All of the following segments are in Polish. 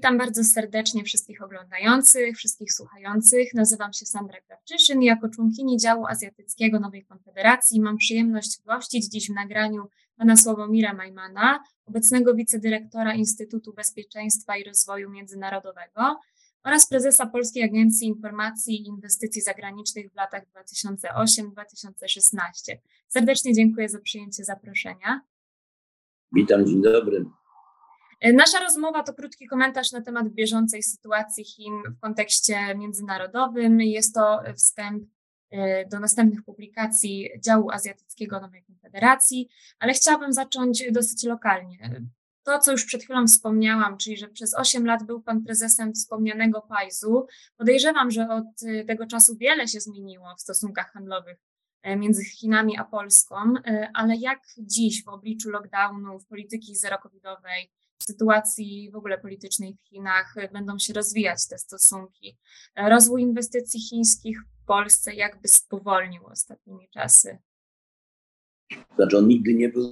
Witam bardzo serdecznie wszystkich oglądających, wszystkich słuchających. Nazywam się Sandra Krawczyszyn i jako członkini działu azjatyckiego Nowej Konfederacji mam przyjemność gościć dziś w nagraniu pana Sławomira Majmana, obecnego wicedyrektora Instytutu Bezpieczeństwa i Rozwoju Międzynarodowego oraz prezesa Polskiej Agencji Informacji i Inwestycji Zagranicznych w latach 2008-2016. Serdecznie dziękuję za przyjęcie zaproszenia. Witam, dzień dobry. Nasza rozmowa to krótki komentarz na temat bieżącej sytuacji Chin w kontekście międzynarodowym. Jest to wstęp e, do następnych publikacji działu azjatyckiego Nowej Konfederacji, ale chciałabym zacząć dosyć lokalnie. To, co już przed chwilą wspomniałam, czyli że przez 8 lat był Pan prezesem wspomnianego Pajzu, podejrzewam, że od tego czasu wiele się zmieniło w stosunkach handlowych e, między Chinami a Polską, e, ale jak dziś w obliczu lockdownów, polityki zerokowidowej, sytuacji w ogóle politycznej w Chinach będą się rozwijać te stosunki. Rozwój inwestycji chińskich w Polsce jakby spowolnił ostatnimi czasy. Znaczy on nigdy nie był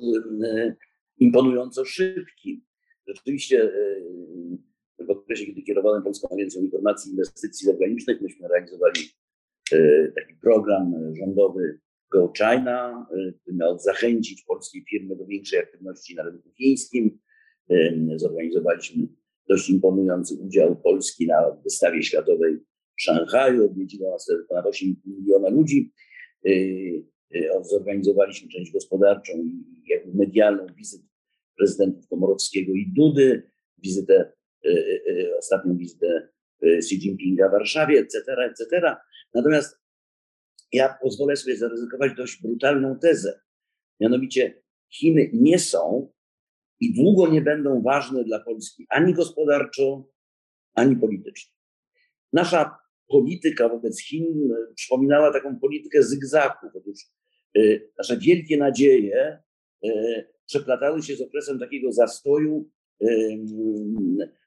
e, imponująco szybki. Rzeczywiście e, w okresie, kiedy kierowałem Polską Agencją Informacji i Inwestycji Zagranicznych, myśmy realizowali e, taki program rządowy Go China, który miał zachęcić polskie firmy do większej aktywności na rynku chińskim. Zorganizowaliśmy dość imponujący udział Polski na wystawie światowej w Szanghaju. Odwiedziło nas ponad 8 miliona ludzi. E, e, zorganizowaliśmy część gospodarczą i medialną wizyt prezydentów Komorowskiego i Dudy, wizytę, e, ostatnią wizytę Xi Jinpinga w Warszawie, etc., etc. Natomiast ja pozwolę sobie zaryzykować dość brutalną tezę. Mianowicie Chiny nie są i długo nie będą ważne dla Polski ani gospodarczo, ani politycznie. Nasza polityka wobec Chin e, przypominała taką politykę zygzaków. Otóż y, nasze wielkie nadzieje y, przeplatały się z okresem takiego zastoju,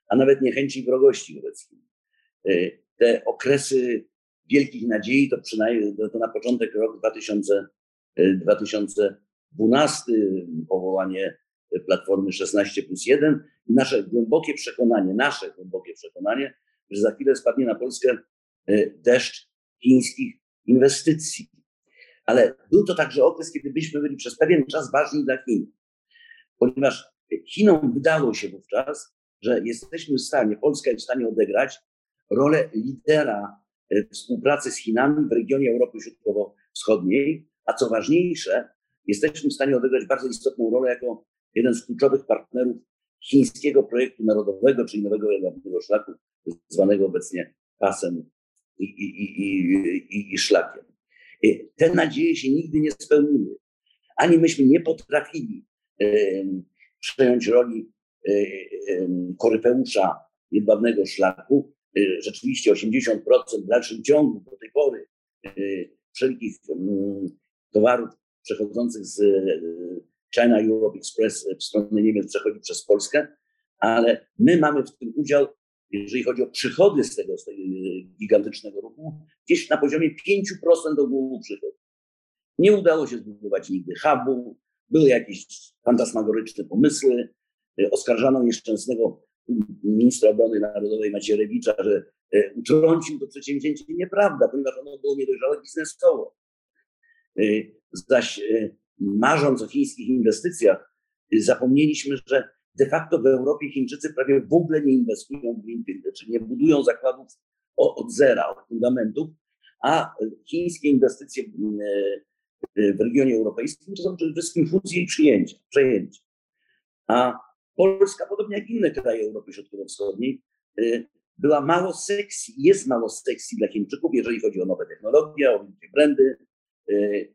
a nawet niechęci i wrogości wobec Chin. Te okresy wielkich nadziei to przynajmniej to na początek rok 2000, 2012, powołanie Platformy 16 plus 1 i nasze głębokie przekonanie, nasze głębokie przekonanie, że za chwilę spadnie na Polskę e, deszcz chińskich inwestycji. Ale był to także okres, kiedy byliśmy byli przez pewien czas ważni dla Chin, ponieważ Chinom wydało się wówczas, że jesteśmy w stanie, Polska jest w stanie odegrać rolę lidera e, współpracy z Chinami w regionie Europy Środkowo-Wschodniej, a co ważniejsze, jesteśmy w stanie odegrać bardzo istotną rolę jako jeden z kluczowych partnerów chińskiego projektu narodowego, czyli nowego jedwabnego szlaku, zwanego obecnie pasem i, i, i, i, szlakiem. Te nadzieje się nigdy nie spełniły. Ani myśmy nie potrafili e, przejąć roli e, e, korypeusza jedwabnego szlaku. E, rzeczywiście 80% w dalszym ciągu do tej pory e, wszelkich mm, towarów przechodzących z China Europe Express w stronę Niemiec przechodzi przez Polskę, ale my mamy w tym udział, jeżeli chodzi o przychody z tego, z tego gigantycznego ruchu, gdzieś na poziomie 5% ogółu przychodów. Nie udało się zbudować nigdy hubu, były jakieś fantasmagoryczne pomysły. Oskarżano nieszczęsnego ministra obrony narodowej Macierewicza, że e, utrącił to przedsięwzięcie. Nieprawda, ponieważ ono było niedojrzałe biznesowo. E, zaś e, marząc o chińskich inwestycjach, zapomnieliśmy, że de facto w Europie Chińczycy prawie w ogóle nie inwestują w Greenfield, czyli nie budują zakładów od zera, od fundamentów, a chińskie inwestycje w regionie europejskim to są przede wszystkim fuzje i przyjęcia, przejęcia. A Polska, podobnie jak inne kraje Europy Środkowo-Wschodniej, była mało sexy, jest mało sexy dla Chińczyków, jeżeli chodzi o nowe technologie, o brandy, Y,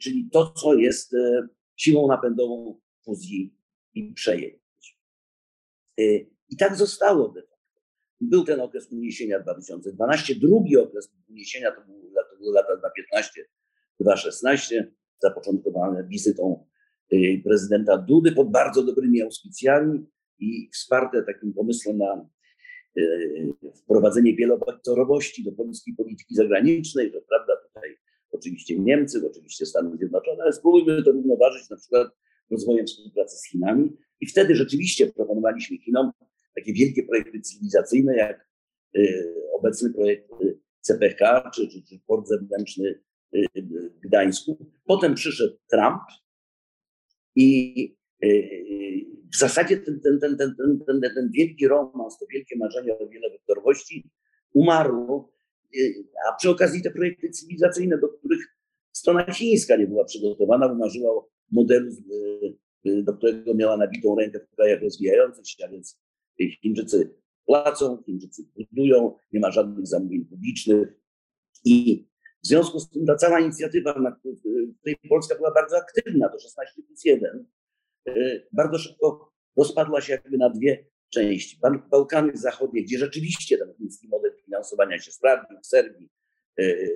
czyli to, co jest y, siłą napędową fuzji i przejęć. Y, I tak zostało de facto. Był ten okres uniesienia 2012, drugi okres uniesienia to był, to były lata 2015-2016, zapoczątkowane wizytą prezydenta Dudy pod bardzo dobrymi auspicjami i wsparte takim pomysłem na wprowadzenie wielowaktorowości do polskiej polityki zagranicznej, że prawda, tutaj oczywiście Niemcy, oczywiście Stany Zjednoczone, ale spróbujmy to równoważyć na przykład rozwojem współpracy z Chinami. I wtedy rzeczywiście proponowaliśmy Chinom takie wielkie projekty cywilizacyjne, jak obecny projekt CPK czy, czy, czy port zewnętrzny w Gdańsku. Potem przyszedł Trump i w zasadzie ten, ten, ten, ten, ten, ten, ten wielki romans, to wielkie marzenie o wielowektorwości umarło, a przy okazji te projekty cywilizacyjne, do których strona chińska nie była przygotowana, umarzyła o modelu, do którego miała nabitą rękę w krajach rozwijających się, a więc Chińczycy płacą, Chińczycy budują, nie ma żadnych zamówień publicznych. I w związku z tym ta cała inicjatywa, na której Polska była bardzo aktywna, to 16 plus 1, e, bardzo szybko rozpadła się jakby na dwie części. Bałkany Zachodnie, gdzie rzeczywiście ten chiński model finansowania się sprawdził, w Serbii, e, e,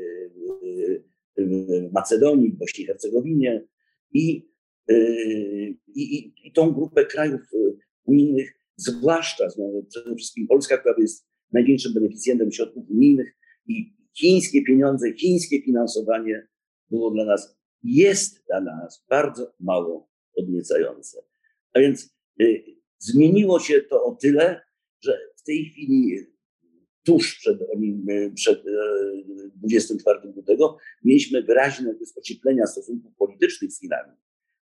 w Macedonii, w Bośni i Hercegowinie i, i, i tą grupę krajów unijnych, zwłaszcza przede wszystkim Polska, która jest największym beneficjentem środków unijnych i chińskie pieniądze, chińskie finansowanie było dla nas, jest dla nas bardzo mało podniecające. A więc y, zmieniło się to o tyle, że w tej chwili tuż przed, przed 24 y, lutego mieliśmy wyraźne ocieplenia stosunków politycznych z Chinami.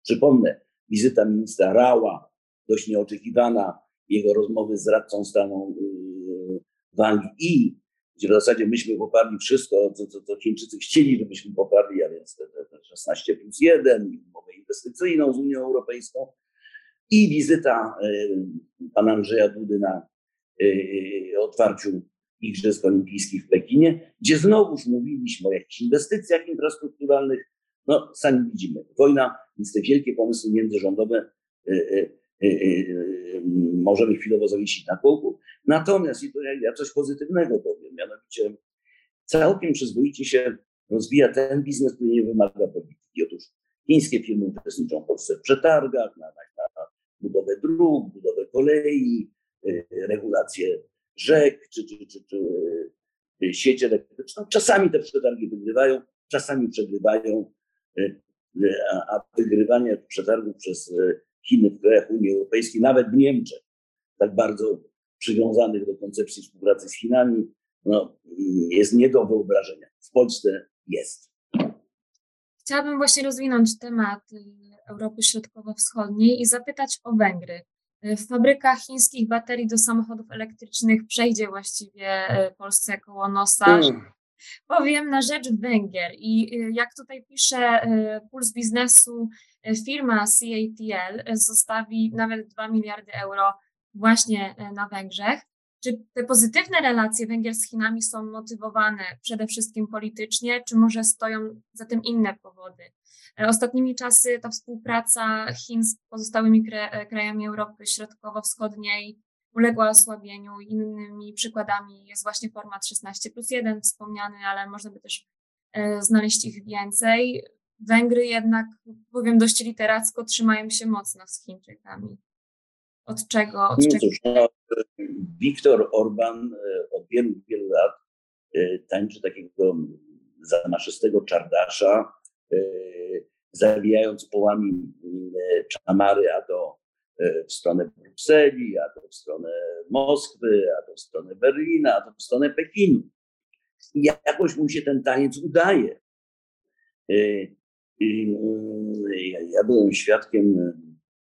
Przypomnę, wizyta ministra Rała, dość nieoczekiwana, jego rozmowy z radcą stanu y, Wang Yi, gdzie w zasadzie myśmy poparli wszystko, co, co, co Chińczycy chcieli, żebyśmy poparli, a więc te, te 16 plus 1, umowę inwestycyjną z Unią Europejską i wizyta y, pana Andrzeja Dudy na y, otwarciu Igrzysk Olimpijskich w Pekinie, gdzie znowuż mówiliśmy o jakichś inwestycjach infrastrukturalnych. No, sami widzimy, wojna, więc te wielkie pomysły międzyrządowe możemy chwilowo zawiesić na kółku. Natomiast, i to ja, ja coś pozytywnego powiem, mianowicie całkiem przyzwoicie się rozwija ten biznes, który nie wymaga polityki. Otóż chińskie firmy uczestniczą w Polsce w przetargach na, na budowę dróg, budowę kolei, regulację rzek czy, czy, czy, czy sieć elektryczną. Czasami te przetargi wygrywają, czasami przegrywają, a, a wygrywanie przetargów przez Chiny w krajach Unii Europejskiej, nawet w Niemczech, tak bardzo przywiązanych do koncepcji współpracy z Chinami, no, jest nie do wyobrażenia. W Polsce jest. Chciałabym właśnie rozwinąć temat y, Europy Środkowo-Wschodniej i zapytać o Węgry. Y, w fabrykach chińskich baterii do samochodów elektrycznych przejdzie właściwie y, Polsce koło nosa. Hmm. Powiem na rzecz Węgier i jak tutaj pisze Puls Biznesu, firma CATL zostawi nawet 2 miliardy euro właśnie na Węgrzech. Czy te pozytywne relacje Węgier z Chinami są motywowane przede wszystkim politycznie, czy może stoją za tym inne powody? Ostatnimi czasy ta współpraca Chin z pozostałymi krajami Europy Środkowo-Wschodniej uległa osłabieniu. Innymi przykładami jest właśnie format 16 plus 1 wspomniany, ale można by też znaleźć ich więcej. Węgry jednak, powiem dość literacko, trzymają się mocno z Chińczykami. Od czego? Od czego? Cóż, no, Viktor Orban e, od wielu, wielu lat e, tańczy takiego zamaszystego czardasza, e, zabijając połami czamary, a to w stronę Brukseli, a to w stronę Moskwy, a to w stronę Berlina, a to w stronę Pekinu. I jakoś mu się ten taniec udaje. Ja byłem świadkiem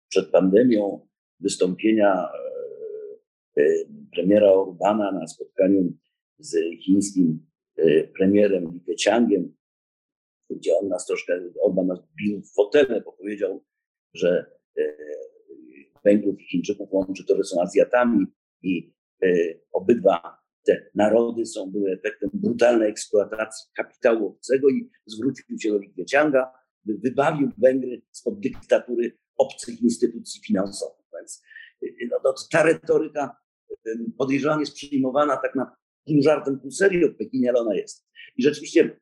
przed pandemią wystąpienia e, e, premiera Orbana na spotkaniu z chińskim premierem Li Keqiangiem, gdzie on nas troszkę, Orban nas bił w fotele, bo powiedział, że Węgrów i Chińczyków łączy to, że są Azjatami i obydwa te narody są, były efektem brutalnej eksploatacji kapitału obcego i zwrócił się do Li Keqianga, wybawił Węgry spod dyktatury obcych instytucji finansowych. Więc y, no, to, ta retoryka podejrzewam jest przyjmowana tak na pół żartem, pół serio w Pekinie, ale ona jest. I rzeczywiście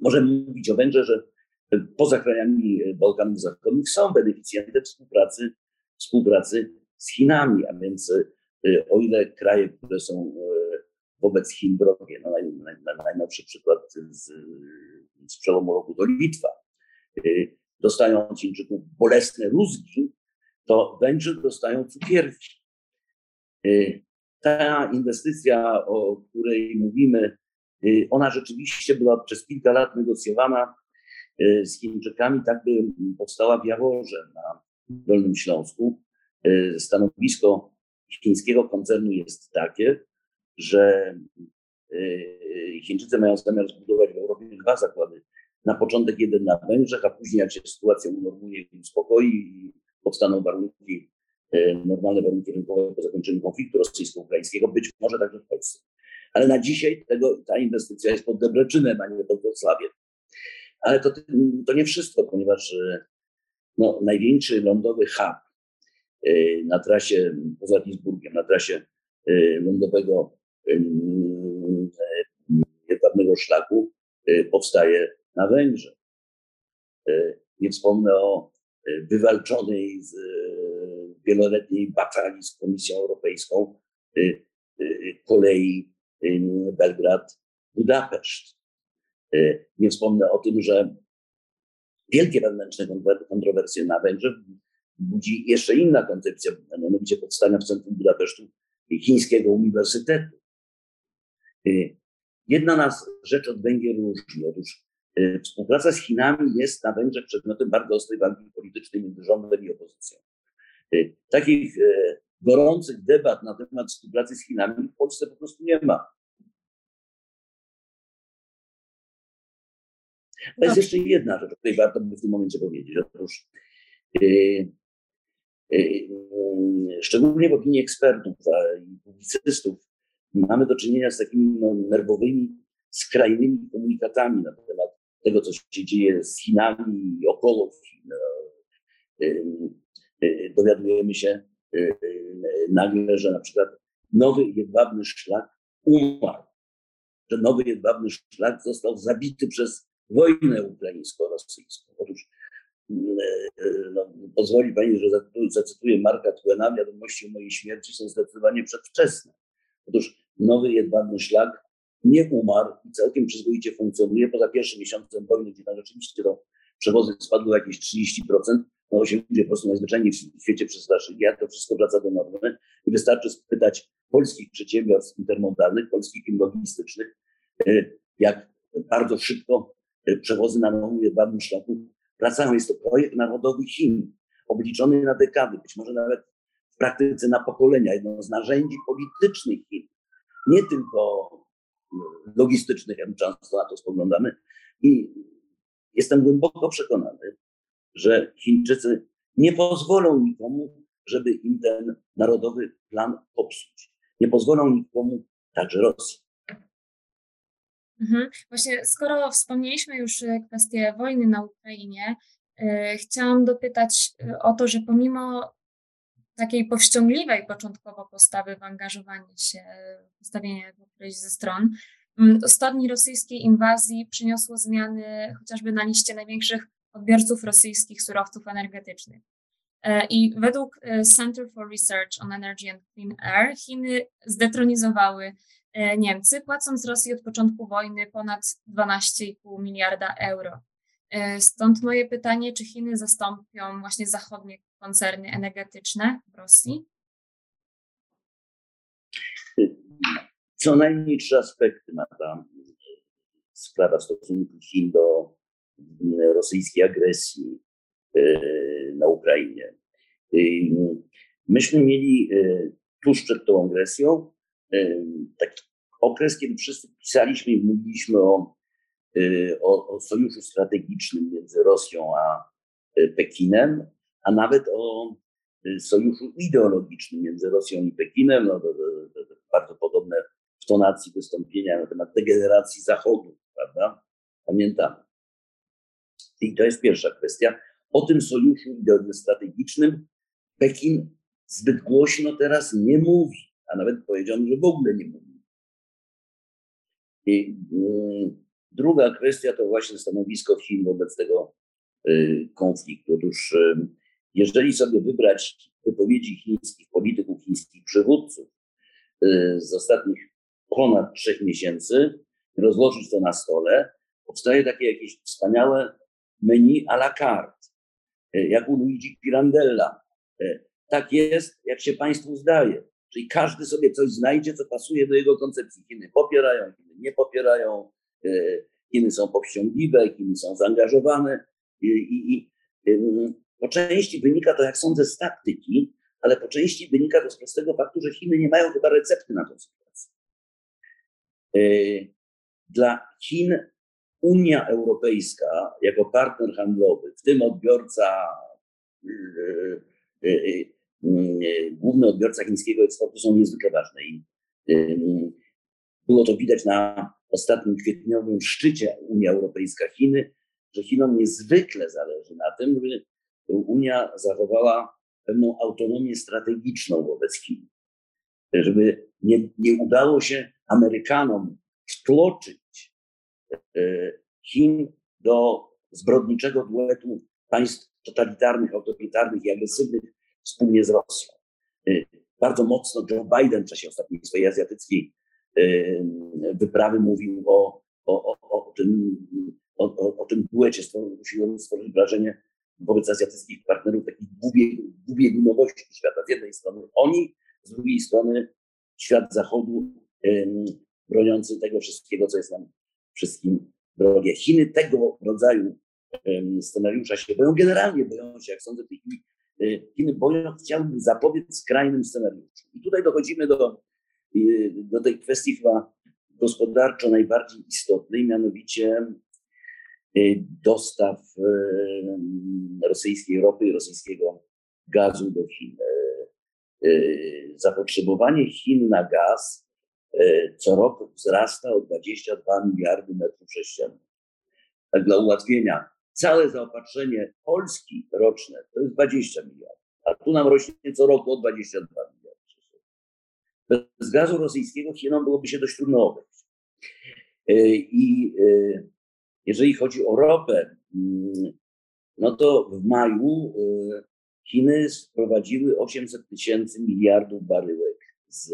możemy mówić o Węgrzech, że y, poza krajami y, Bałkanów Zachodnich są beneficjentem współpracy, współpracy z Chinami, a więc o ile kraje, które są wobec Chin wrogie, no naj, naj, najnowszy przykład z, z przełomu roku to Litwa, Y, dostają od Chińczyków bolesne rózgi, to Węgrzy dostają cukierki. Ta inwestycja, o której mówimy, ona rzeczywiście była przez kilka lat negocjowana z Chińczykami, tak by powstała w Jaworze na Dolnym Śląsku. Stanowisko chińskiego koncernu jest takie, że Chińczycy mają zamiar zbudować w Europie dwa zakłady. Na początek jeden na Węgrzech, a później jak się sytuacja unormuje i uspokoi powstaną warunki, e, normalne warunki rynkowe po zakończeniu konfliktu rosyjsko-ukraińskiego, być może także w Polsce. Ale na dzisiaj tego, ta inwestycja jest pod Debreczynem, a nie pod Wrocławiem. Ale to, to nie wszystko, ponieważ e, no, największy lądowy hub e, na trasie poza Duisburgiem, na trasie lądowego jedwabnego szlaku powstaje na Węgrzech. Nie wspomnę o wywalczonej z wieloletniej batalii z Komisją Europejską kolei Belgrad-Budapeszt. Nie wspomnę o tym, że wielkie wewnętrzne kontrowersje na Węgrzech budzi jeszcze inna koncepcja, mianowicie powstania w centrum Budapesztu chińskiego uniwersytetu. Jedna nas rzecz od Węgier różni. Otóż współpraca z Chinami jest na Węgrzech przedmiotem bardzo ostrej walki politycznej między rządem i opozycją. Y, takich y, gorących debat na temat współpracy z Chinami w Polsce po prostu nie ma. To jest jeszcze jedna rzecz, o której warto by w tym momencie powiedzieć. Otóż yy, yy, szczególnie w opinii ekspertów i publicystów mamy do czynienia z takimi no, nerwowymi, skrajnymi komunikatami na temat tego, co się dzieje z Chinami i około Chin. Dowiadujemy się nagle, że na przykład nowy jedwabny szlak umarł, że nowy jedwabny szlak został zabity przez wojnę ukraińsko-rosyjską. Otóż no, pozwoli Pani, że zacytuję Marka Twena, wiadomości o mojej śmierci są zdecydowanie przedwczesne. Otóż nowy jedwabny szlak nie umarł i całkiem przyzwoicie funkcjonuje. Poza pierwszym miesiącem wojny, gdzie tam rzeczywiście to przewozy spadły jakieś 30%, no się ludzie po prostu najzwyczajniej w świecie przestraszyli, jak to wszystko wraca do normy i wystarczy spytać polskich przedsiębiorstw intermodalnych, polskich firm logistycznych, e, jak bardzo szybko e, przewozy na nowym jedwabnym szlaku wracają. Jest to projekt narodowy Chin, obliczony na dekady, być może nawet w praktyce na pokolenia, jedno z narzędzi politycznych Chin nie tylko logistycznych, jak często na to spoglądamy. I jestem głęboko przekonany, że Chińczycy nie pozwolą nikomu, żeby im ten narodowy plan popsuć. Nie pozwolą nikomu, także Rosji. Mhm. Właśnie, skoro wspomnieliśmy już e, kwestię wojny na Ukrainie, yy, chciałam dopytać o to, że pomimo takiej powściągliwej początkowo postawy w angażowanie się, w postawienie którejś ze stron, mm, stopni rosyjskiej inwazji przyniosło zmiany chociażby na liście największych odbiorców rosyjskich surowców energetycznych. E, I według e, Center for Research on Energy and Clean Air Chiny zdetronizowały e, Niemcy, płacąc Rosji od początku wojny ponad 12,5 miliarda euro. Stąd moje pytanie, czy Chiny zastąpią właśnie zachodnie koncerny energetyczne w Rosji? Co najmniej trzy aspekty ma ta sprawa stosunku Chin do rosyjskiej agresji e, na Ukrainie. E, myśmy mieli e, tuż przed tą agresją taki okres, kiedy wszyscy pisaliśmy i mówiliśmy o, o, o sojuszu strategicznym między Rosją a Pekinem, a nawet o y, sojuszu ideologicznym między Rosją i Pekinem. No, bardzo podobne w tonacji wystąpienia na temat degeneracji Zachodu, prawda? Pamiętamy. I to jest pierwsza kwestia. O tym sojuszu strategicznym Pekin zbyt głośno teraz nie mówi, a nawet powiedziano, że w ogóle nie mówi. I y, druga kwestia to właśnie stanowisko Chin wobec tego y, konfliktu. Otóż jeżeli sobie wybrać wypowiedzi chińskich polityków, chińskich przywódców y, z ostatnich ponad trzech miesięcy, rozłożyć to na stole, powstaje takie jakieś wspaniałe menu à la carte, y, jak u Luigi Pirandella. Y, tak jest, jak się Państwu zdaje. Czyli każdy sobie coś znajdzie, co pasuje do jego koncepcji. Chiny popierają, Chiny nie popierają, Chiny są powściągliwe, Chiny są zaangażowane i, i, i po części wynika to, jak sądzę, z taktyki, ale po części wynika to z prostego faktu, że Chiny nie mają chyba recepty na tę sytuację. Dla Chin Unia Europejska jako partner handlowy, w tym odbiorca, główny odbiorca chińskiego eksportu są niezwykle ważne. I było to widać na ostatnim kwietniowym szczycie Unia Europejska-Chiny, że Chinom niezwykle zależy na tym, żeby Unia zachowała pewną autonomię strategiczną wobec Chin. Żeby nie, nie udało się Amerykanom wtłoczyć e, Chin do zbrodniczego duetu państw totalitarnych, autorytarnych i agresywnych wspólnie z Rosją. E, bardzo mocno Joe Biden w czasie ostatniej swojej azjatyckiej e, wyprawy mówił o, o, o, o tym, o, o, tym duecie, usiłując stworzyć wrażenie wobec azjatyckich partnerów takiej dwubiegunowości świata. Z jednej strony oni, z drugiej strony świat zachodu broniący tego wszystkiego, co jest nam wszystkim drogie. Chiny tego rodzaju scenariusza się boją, generalnie boją się, jak sądzę, tej e, Chiny boją, chciałyby zapobiec skrajnym scenariuszom. I tutaj dochodzimy do, e, do tej kwestii chyba gospodarczo najbardziej istotnej, mianowicie dostaw rosyjskiej ropy i rosyjskiego gazu do Chin. Zapotrzebowanie Chin na gaz co roku wzrasta o 22 miliardy metrów sześciennych. Tak dla ułatwienia, całe zaopatrzenie Polski roczne to jest 20 miliardów, a tu nam rośnie co roku o 22 miliardy. Bez gazu rosyjskiego Chinom byłoby się dość trudno obejść. I jeżeli chodzi o ropę, mm, no to w maju Chiny sprowadziły 800 tysięcy miliardów baryłek z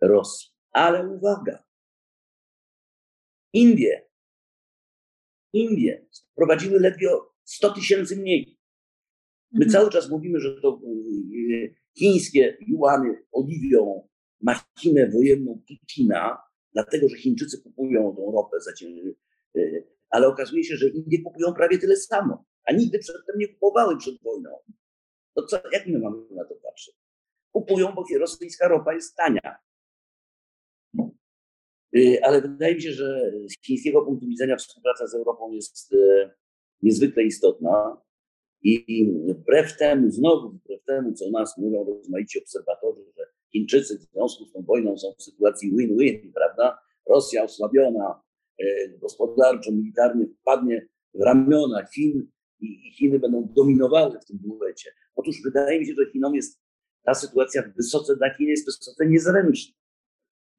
Rosji. Ale uwaga, Indie, Indie sprowadziły ledwie 100 tysięcy mniej. My mhm. cały czas mówimy, że to y, chińskie juany oliwią machinę wojenną Putina, dlatego że Chińczycy kupują tą ropę za y, ale okazuje się, że Indie kupują prawie tyle samo, a nigdy przedtem nie kupowały przed wojną. To co, jak my mamy na to patrzeć? Kupują, bo rosyjska ropa jest tania. Y, ale wydaje mi się, że z chińskiego punktu widzenia współpraca z Europą jest y, niezwykle istotna i wbrew temu, znowu wbrew temu, co nas mówią rozmaici obserwatorzy, że Chińczycy w związku z tą wojną są w sytuacji win-win, prawda? Rosja osłabiona gospodarczo, militarnie wpadnie w ramiona Chin i Chiny będą dominowały w tym duecie. Otóż wydaje mi się, że Chinom jest ta sytuacja wysoce dla Chin jest wysoce niezręczna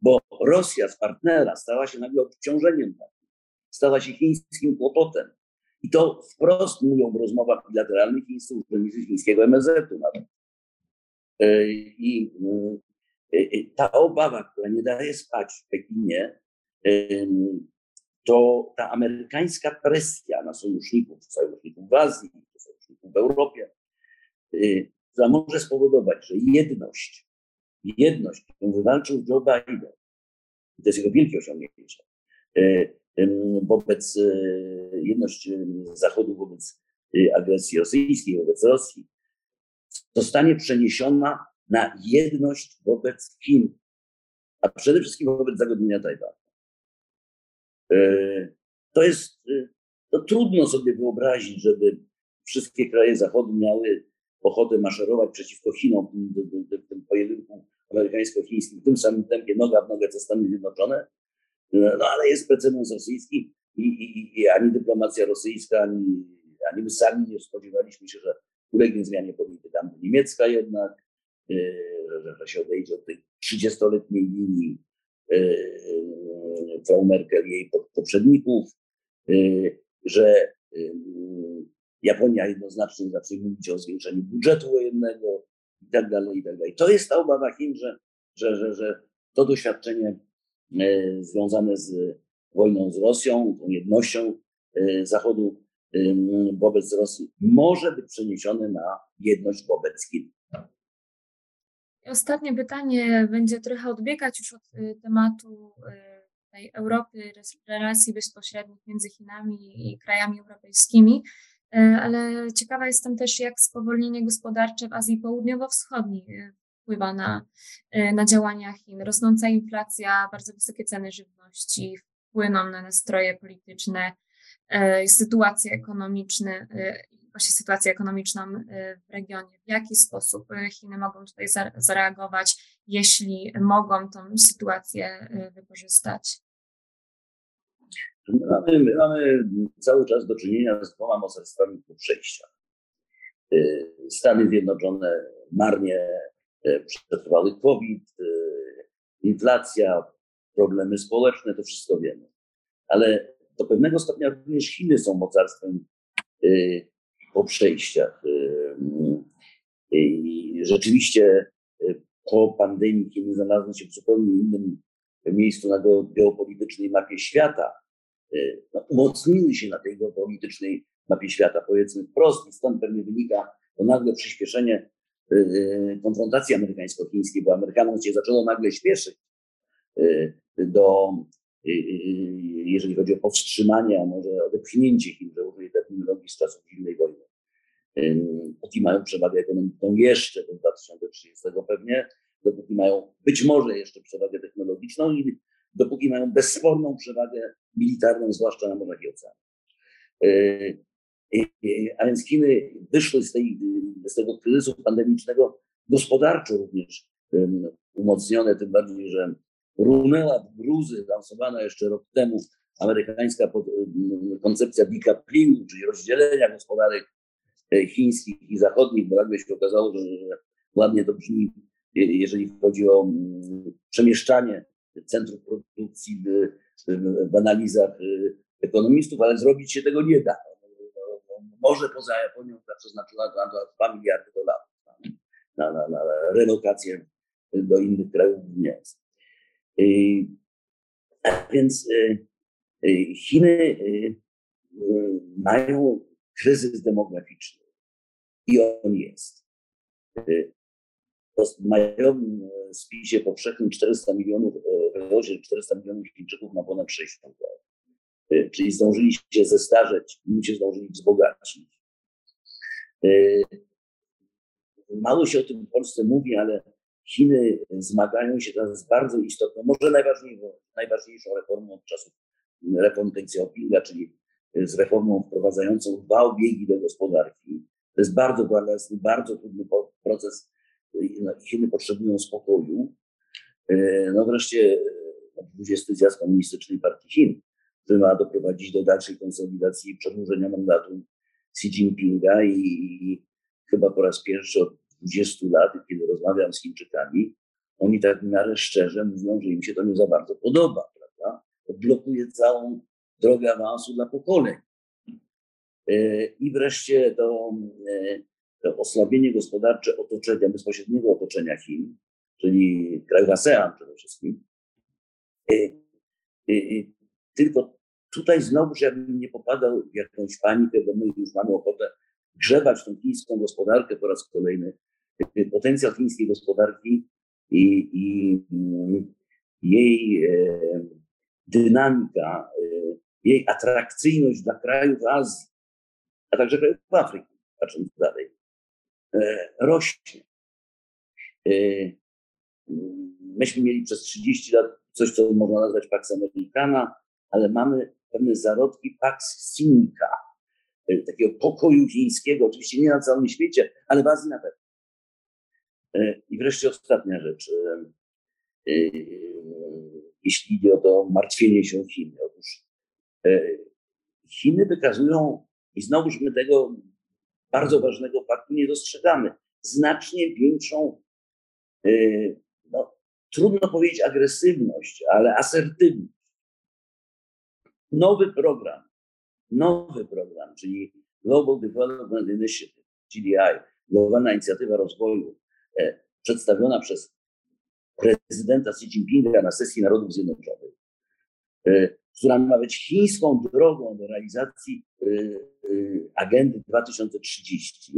bo Rosja z partnera stała się nagle obciążeniem stała się chińskim kłopotem. I to wprost mówią w rozmowach bilateralnych chińscy urzędnicy chińskiego MSZ-u nawet. E, I e, e, ta obawa, która nie daje spać w Pekinie, to ta amerykańska presja na sojuszników, sojuszników w Azji, sojuszników w Europie, która może spowodować, że jedność jedność, którą wywalczył Joe Biden, to jest jego wielkie osiągnięcie, e, wobec e, jedność Zachodu wobec agresji rosyjskiej, wobec Rosji, zostanie przeniesiona na jedność wobec Chin, a przede wszystkim wobec zagodnienia Tajwanu. To jest, to trudno sobie wyobrazić, żeby wszystkie kraje Zachodu miały ochotę maszerować przeciwko Chinom w tym pojedynku amerykańsko-chińskim. W tym samym tempie, noga w nogę co Stany Zjednoczone, no ale jest precedens rosyjski i, i, i ani dyplomacja rosyjska, ani, ani my sami nie spodziewaliśmy się, że ulegnie zmianie polityki. Niemiecka jednak, że, że się odejdzie od tej 30-letniej linii Frau Merkel i jej poprzedników, yy, że Japonia jednoznacznie zacznie mówić o zwiększeniu budżetu wojennego i tak dalej, i tak dalej. To jest ta obawa Chin, że, że, że, że to doświadczenie związane z wojną z Rosją, tą jednością Zachodu wobec Rosji może być przeniesione na jedność wobec Chin. Ostatnie pytanie będzie trochę odbiegać już od tematu tej Europy, relacji bezpośrednich między Chinami i krajami europejskimi, ale ciekawa jestem też, jak spowolnienie gospodarcze w Azji Południowo-Wschodniej wpływa na, na działania Chin. Rosnąca inflacja, bardzo wysokie ceny żywności wpłyną na nastroje polityczne, sytuację ekonomiczną, właśnie sytuację ekonomiczną w regionie. W jaki sposób Chiny mogą tutaj zareagować, jeśli mogą tą sytuację wykorzystać? My mamy, my mamy cały czas do czynienia z dwoma mocarstwami po przejścia. Stany Zjednoczone marnie przetrwały COVID, inflacja, problemy społeczne, to wszystko wiemy. Ale do pewnego stopnia również Chiny są mocarstwem po przejściach. I rzeczywiście po pandemii Chiny znalazły się w zupełnie innym miejscu na geopolitycznej mapie świata. No, umocniły się na tej geopolitycznej mapie świata, powiedzmy wprost, i stąd pewnie wynika to nagle przyspieszenie Y, y, konfrontacji amerykańsko-chińskiej, bo Amerykanom się zaczęło nagle śpieszyć y, do, jeżeli chodzi o powstrzymanie, a może odepchnięcie Chin, że użyję terminologii z czasów zimnej wojny. Dopóki mają przewagę ekonomiczną jeszcze do 2030 pewnie, dopóki mają być może jeszcze przewagę technologiczną i dopóki mają bezsporną przewagę militarną, zwłaszcza na morzach i oceanach. A więc Chiny wyszły z, tej, z tego kryzysu pandemicznego gospodarczo również umocnione, tym bardziej, że runęła w gruzy lansowana jeszcze rok temu amerykańska koncepcja decouplingu, czyli rozdzielenia gospodarek chińskich i zachodnich, bo nagle się okazało, że, że ładnie to brzmi, jeżeli chodzi o przemieszczanie centrów produkcji w, analizach e, ekonomistów, ale zrobić się tego nie da może poza Japonią, która przeznaczyła na 2 miliardy dolarów na, na, na relokację do innych krajów miast. A więc Chiny mają kryzys demograficzny i on jest. W majowym spisie powszechnym 400 milionów, w 400 milionów Chińczyków ma ponad 60 lat. Y, czyli zdążyli się zestarzeć, nim się zdążyli wzbogacić. Y, mało się o tym w Polsce mówi, ale Chiny zmagają się teraz z bardzo istotną, może najważniejszą, najważniejszą reformą od czasów reform Deng Xiaopinga, czyli z reformą wprowadzającą dwa obiegi do gospodarki. To jest bardzo bolesny, bardzo trudny proces. No, Chiny potrzebują spokoju. Y, no wreszcie 20 zjazd Komunistycznej Partii Chin który ma doprowadzić do dalszej konsolidacji i przedłużenia mandatu Xi Jinpinga i, i chyba po raz pierwszy od 20 lat, kiedy rozmawiam z Chińczykami, oni tak w szczerze mówią, że im się to nie za bardzo podoba, prawda? To blokuje całą drogę awansu dla pokoleń. E, I wreszcie to, e, to osłabienie gospodarcze otoczenia, bezpośredniego otoczenia Chin, czyli krajów ASEAN przede wszystkim. E, tylko Tutaj znowuż ja bym nie popadał w jakąś panikę, bo my już mamy ochotę grzebać tą chińską gospodarkę po raz kolejny. Potencjał chińskiej gospodarki i, i jej dynamika, jej atrakcyjność dla krajów Azji, a także krajów Afryki, patrząc dalej, e, rośnie. Myśmy mieli przez 30 lat coś, co można nazwać Pax Americana, ale mamy pewne zarodki Pax Sinica, e, takiego pokoju chińskiego, oczywiście nie na całym świecie, ale w Azji na pewno. E, I wreszcie ostatnia rzecz, e, jeśli idzie o to martwienie się Chin. Otóż Chiny wykazują, i znowuż my tego bardzo ważnego faktu nie dostrzegamy, znacznie większą, no, trudno powiedzieć agresywność, ale asertywność. Nowy program, nowy program, czyli Global Development Initiative, GDI, Globalna Inicjatywa Rozwoju, e, przedstawiona przez prezydenta Xi Jinpinga na sesji Narodów Zjednoczonych, e, która ma być chińską drogą do realizacji e, e agendy 2030.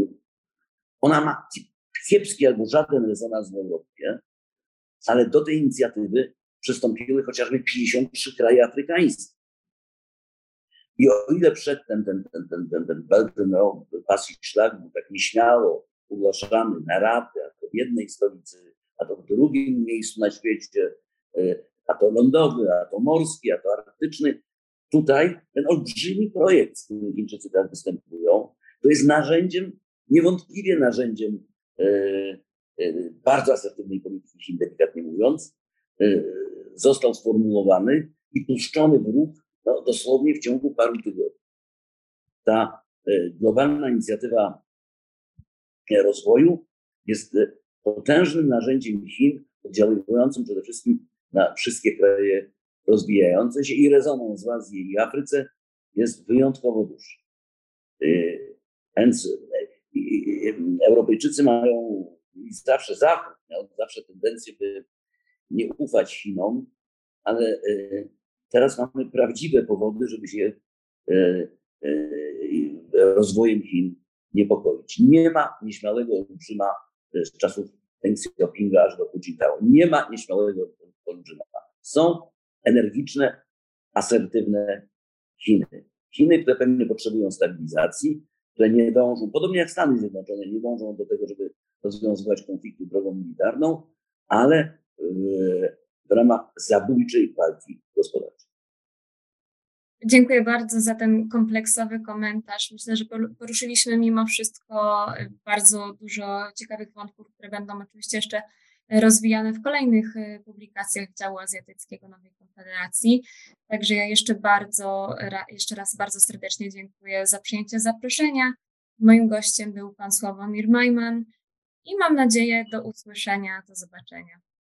Ona ma kiepski albo żaden rezonans w Europie, ale do tej inicjatywy przystąpiły chociażby 53 kraje afrykańskie. I o ile przedtem ten, ten, ten, ten, ten Belt no, Pas i Szlak był tak nieśmiało ogłaszany na raty, a to w jednej stolicy, a to w drugim miejscu na świecie, e, a to lądowy, a to morski, a to arktyczny, tutaj ten olbrzymi projekt, z którym Chińczycy teraz występują, to jest narzędziem, niewątpliwie narzędziem e, e, bardzo asertywnej polityki Chin, delikatnie mówiąc, e, został sformułowany i puszczony w ruch no, dosłownie w ciągu paru tygodni. Ta globalna inicjatywa rozwoju jest potężnym narzędziem Chin, oddziałującym przede wszystkim na wszystkie kraje rozwijające się i rezonans w Azji i Afryce jest wyjątkowo duży. Więc Europejczycy mają zawsze Zachód miał zawsze tendencję, by nie ufać Chinom, ale teraz mamy prawdziwe powody, żeby się rozwojem Chin niepokoić. Nie ma nieśmiałego olbrzyma z czasów Deng Xiaopinga aż do Hu Jintao. Nie ma nieśmiałego olbrzyma. Są energiczne, asertywne Chiny. Chiny, które pewnie potrzebują stabilizacji, które nie dążą, podobnie jak Stany Zjednoczone, nie dążą do tego, żeby rozwiązywać konflikty drogą militarną, ale w ramach zabójczej walki gospodarczej. Dziękuję bardzo za ten kompleksowy komentarz. Myślę, że poruszyliśmy mimo wszystko bardzo dużo ciekawych wątków, które będą oczywiście jeszcze rozwijane w kolejnych y, publikacjach działu azjatyckiego Nowej Konfederacji. Także ja jeszcze bardzo, jeszcze raz bardzo serdecznie dziękuję za przyjęcie zaproszenia. Moim gościem był pan Sławomir Majman i mam nadzieję do usłyszenia, do zobaczenia.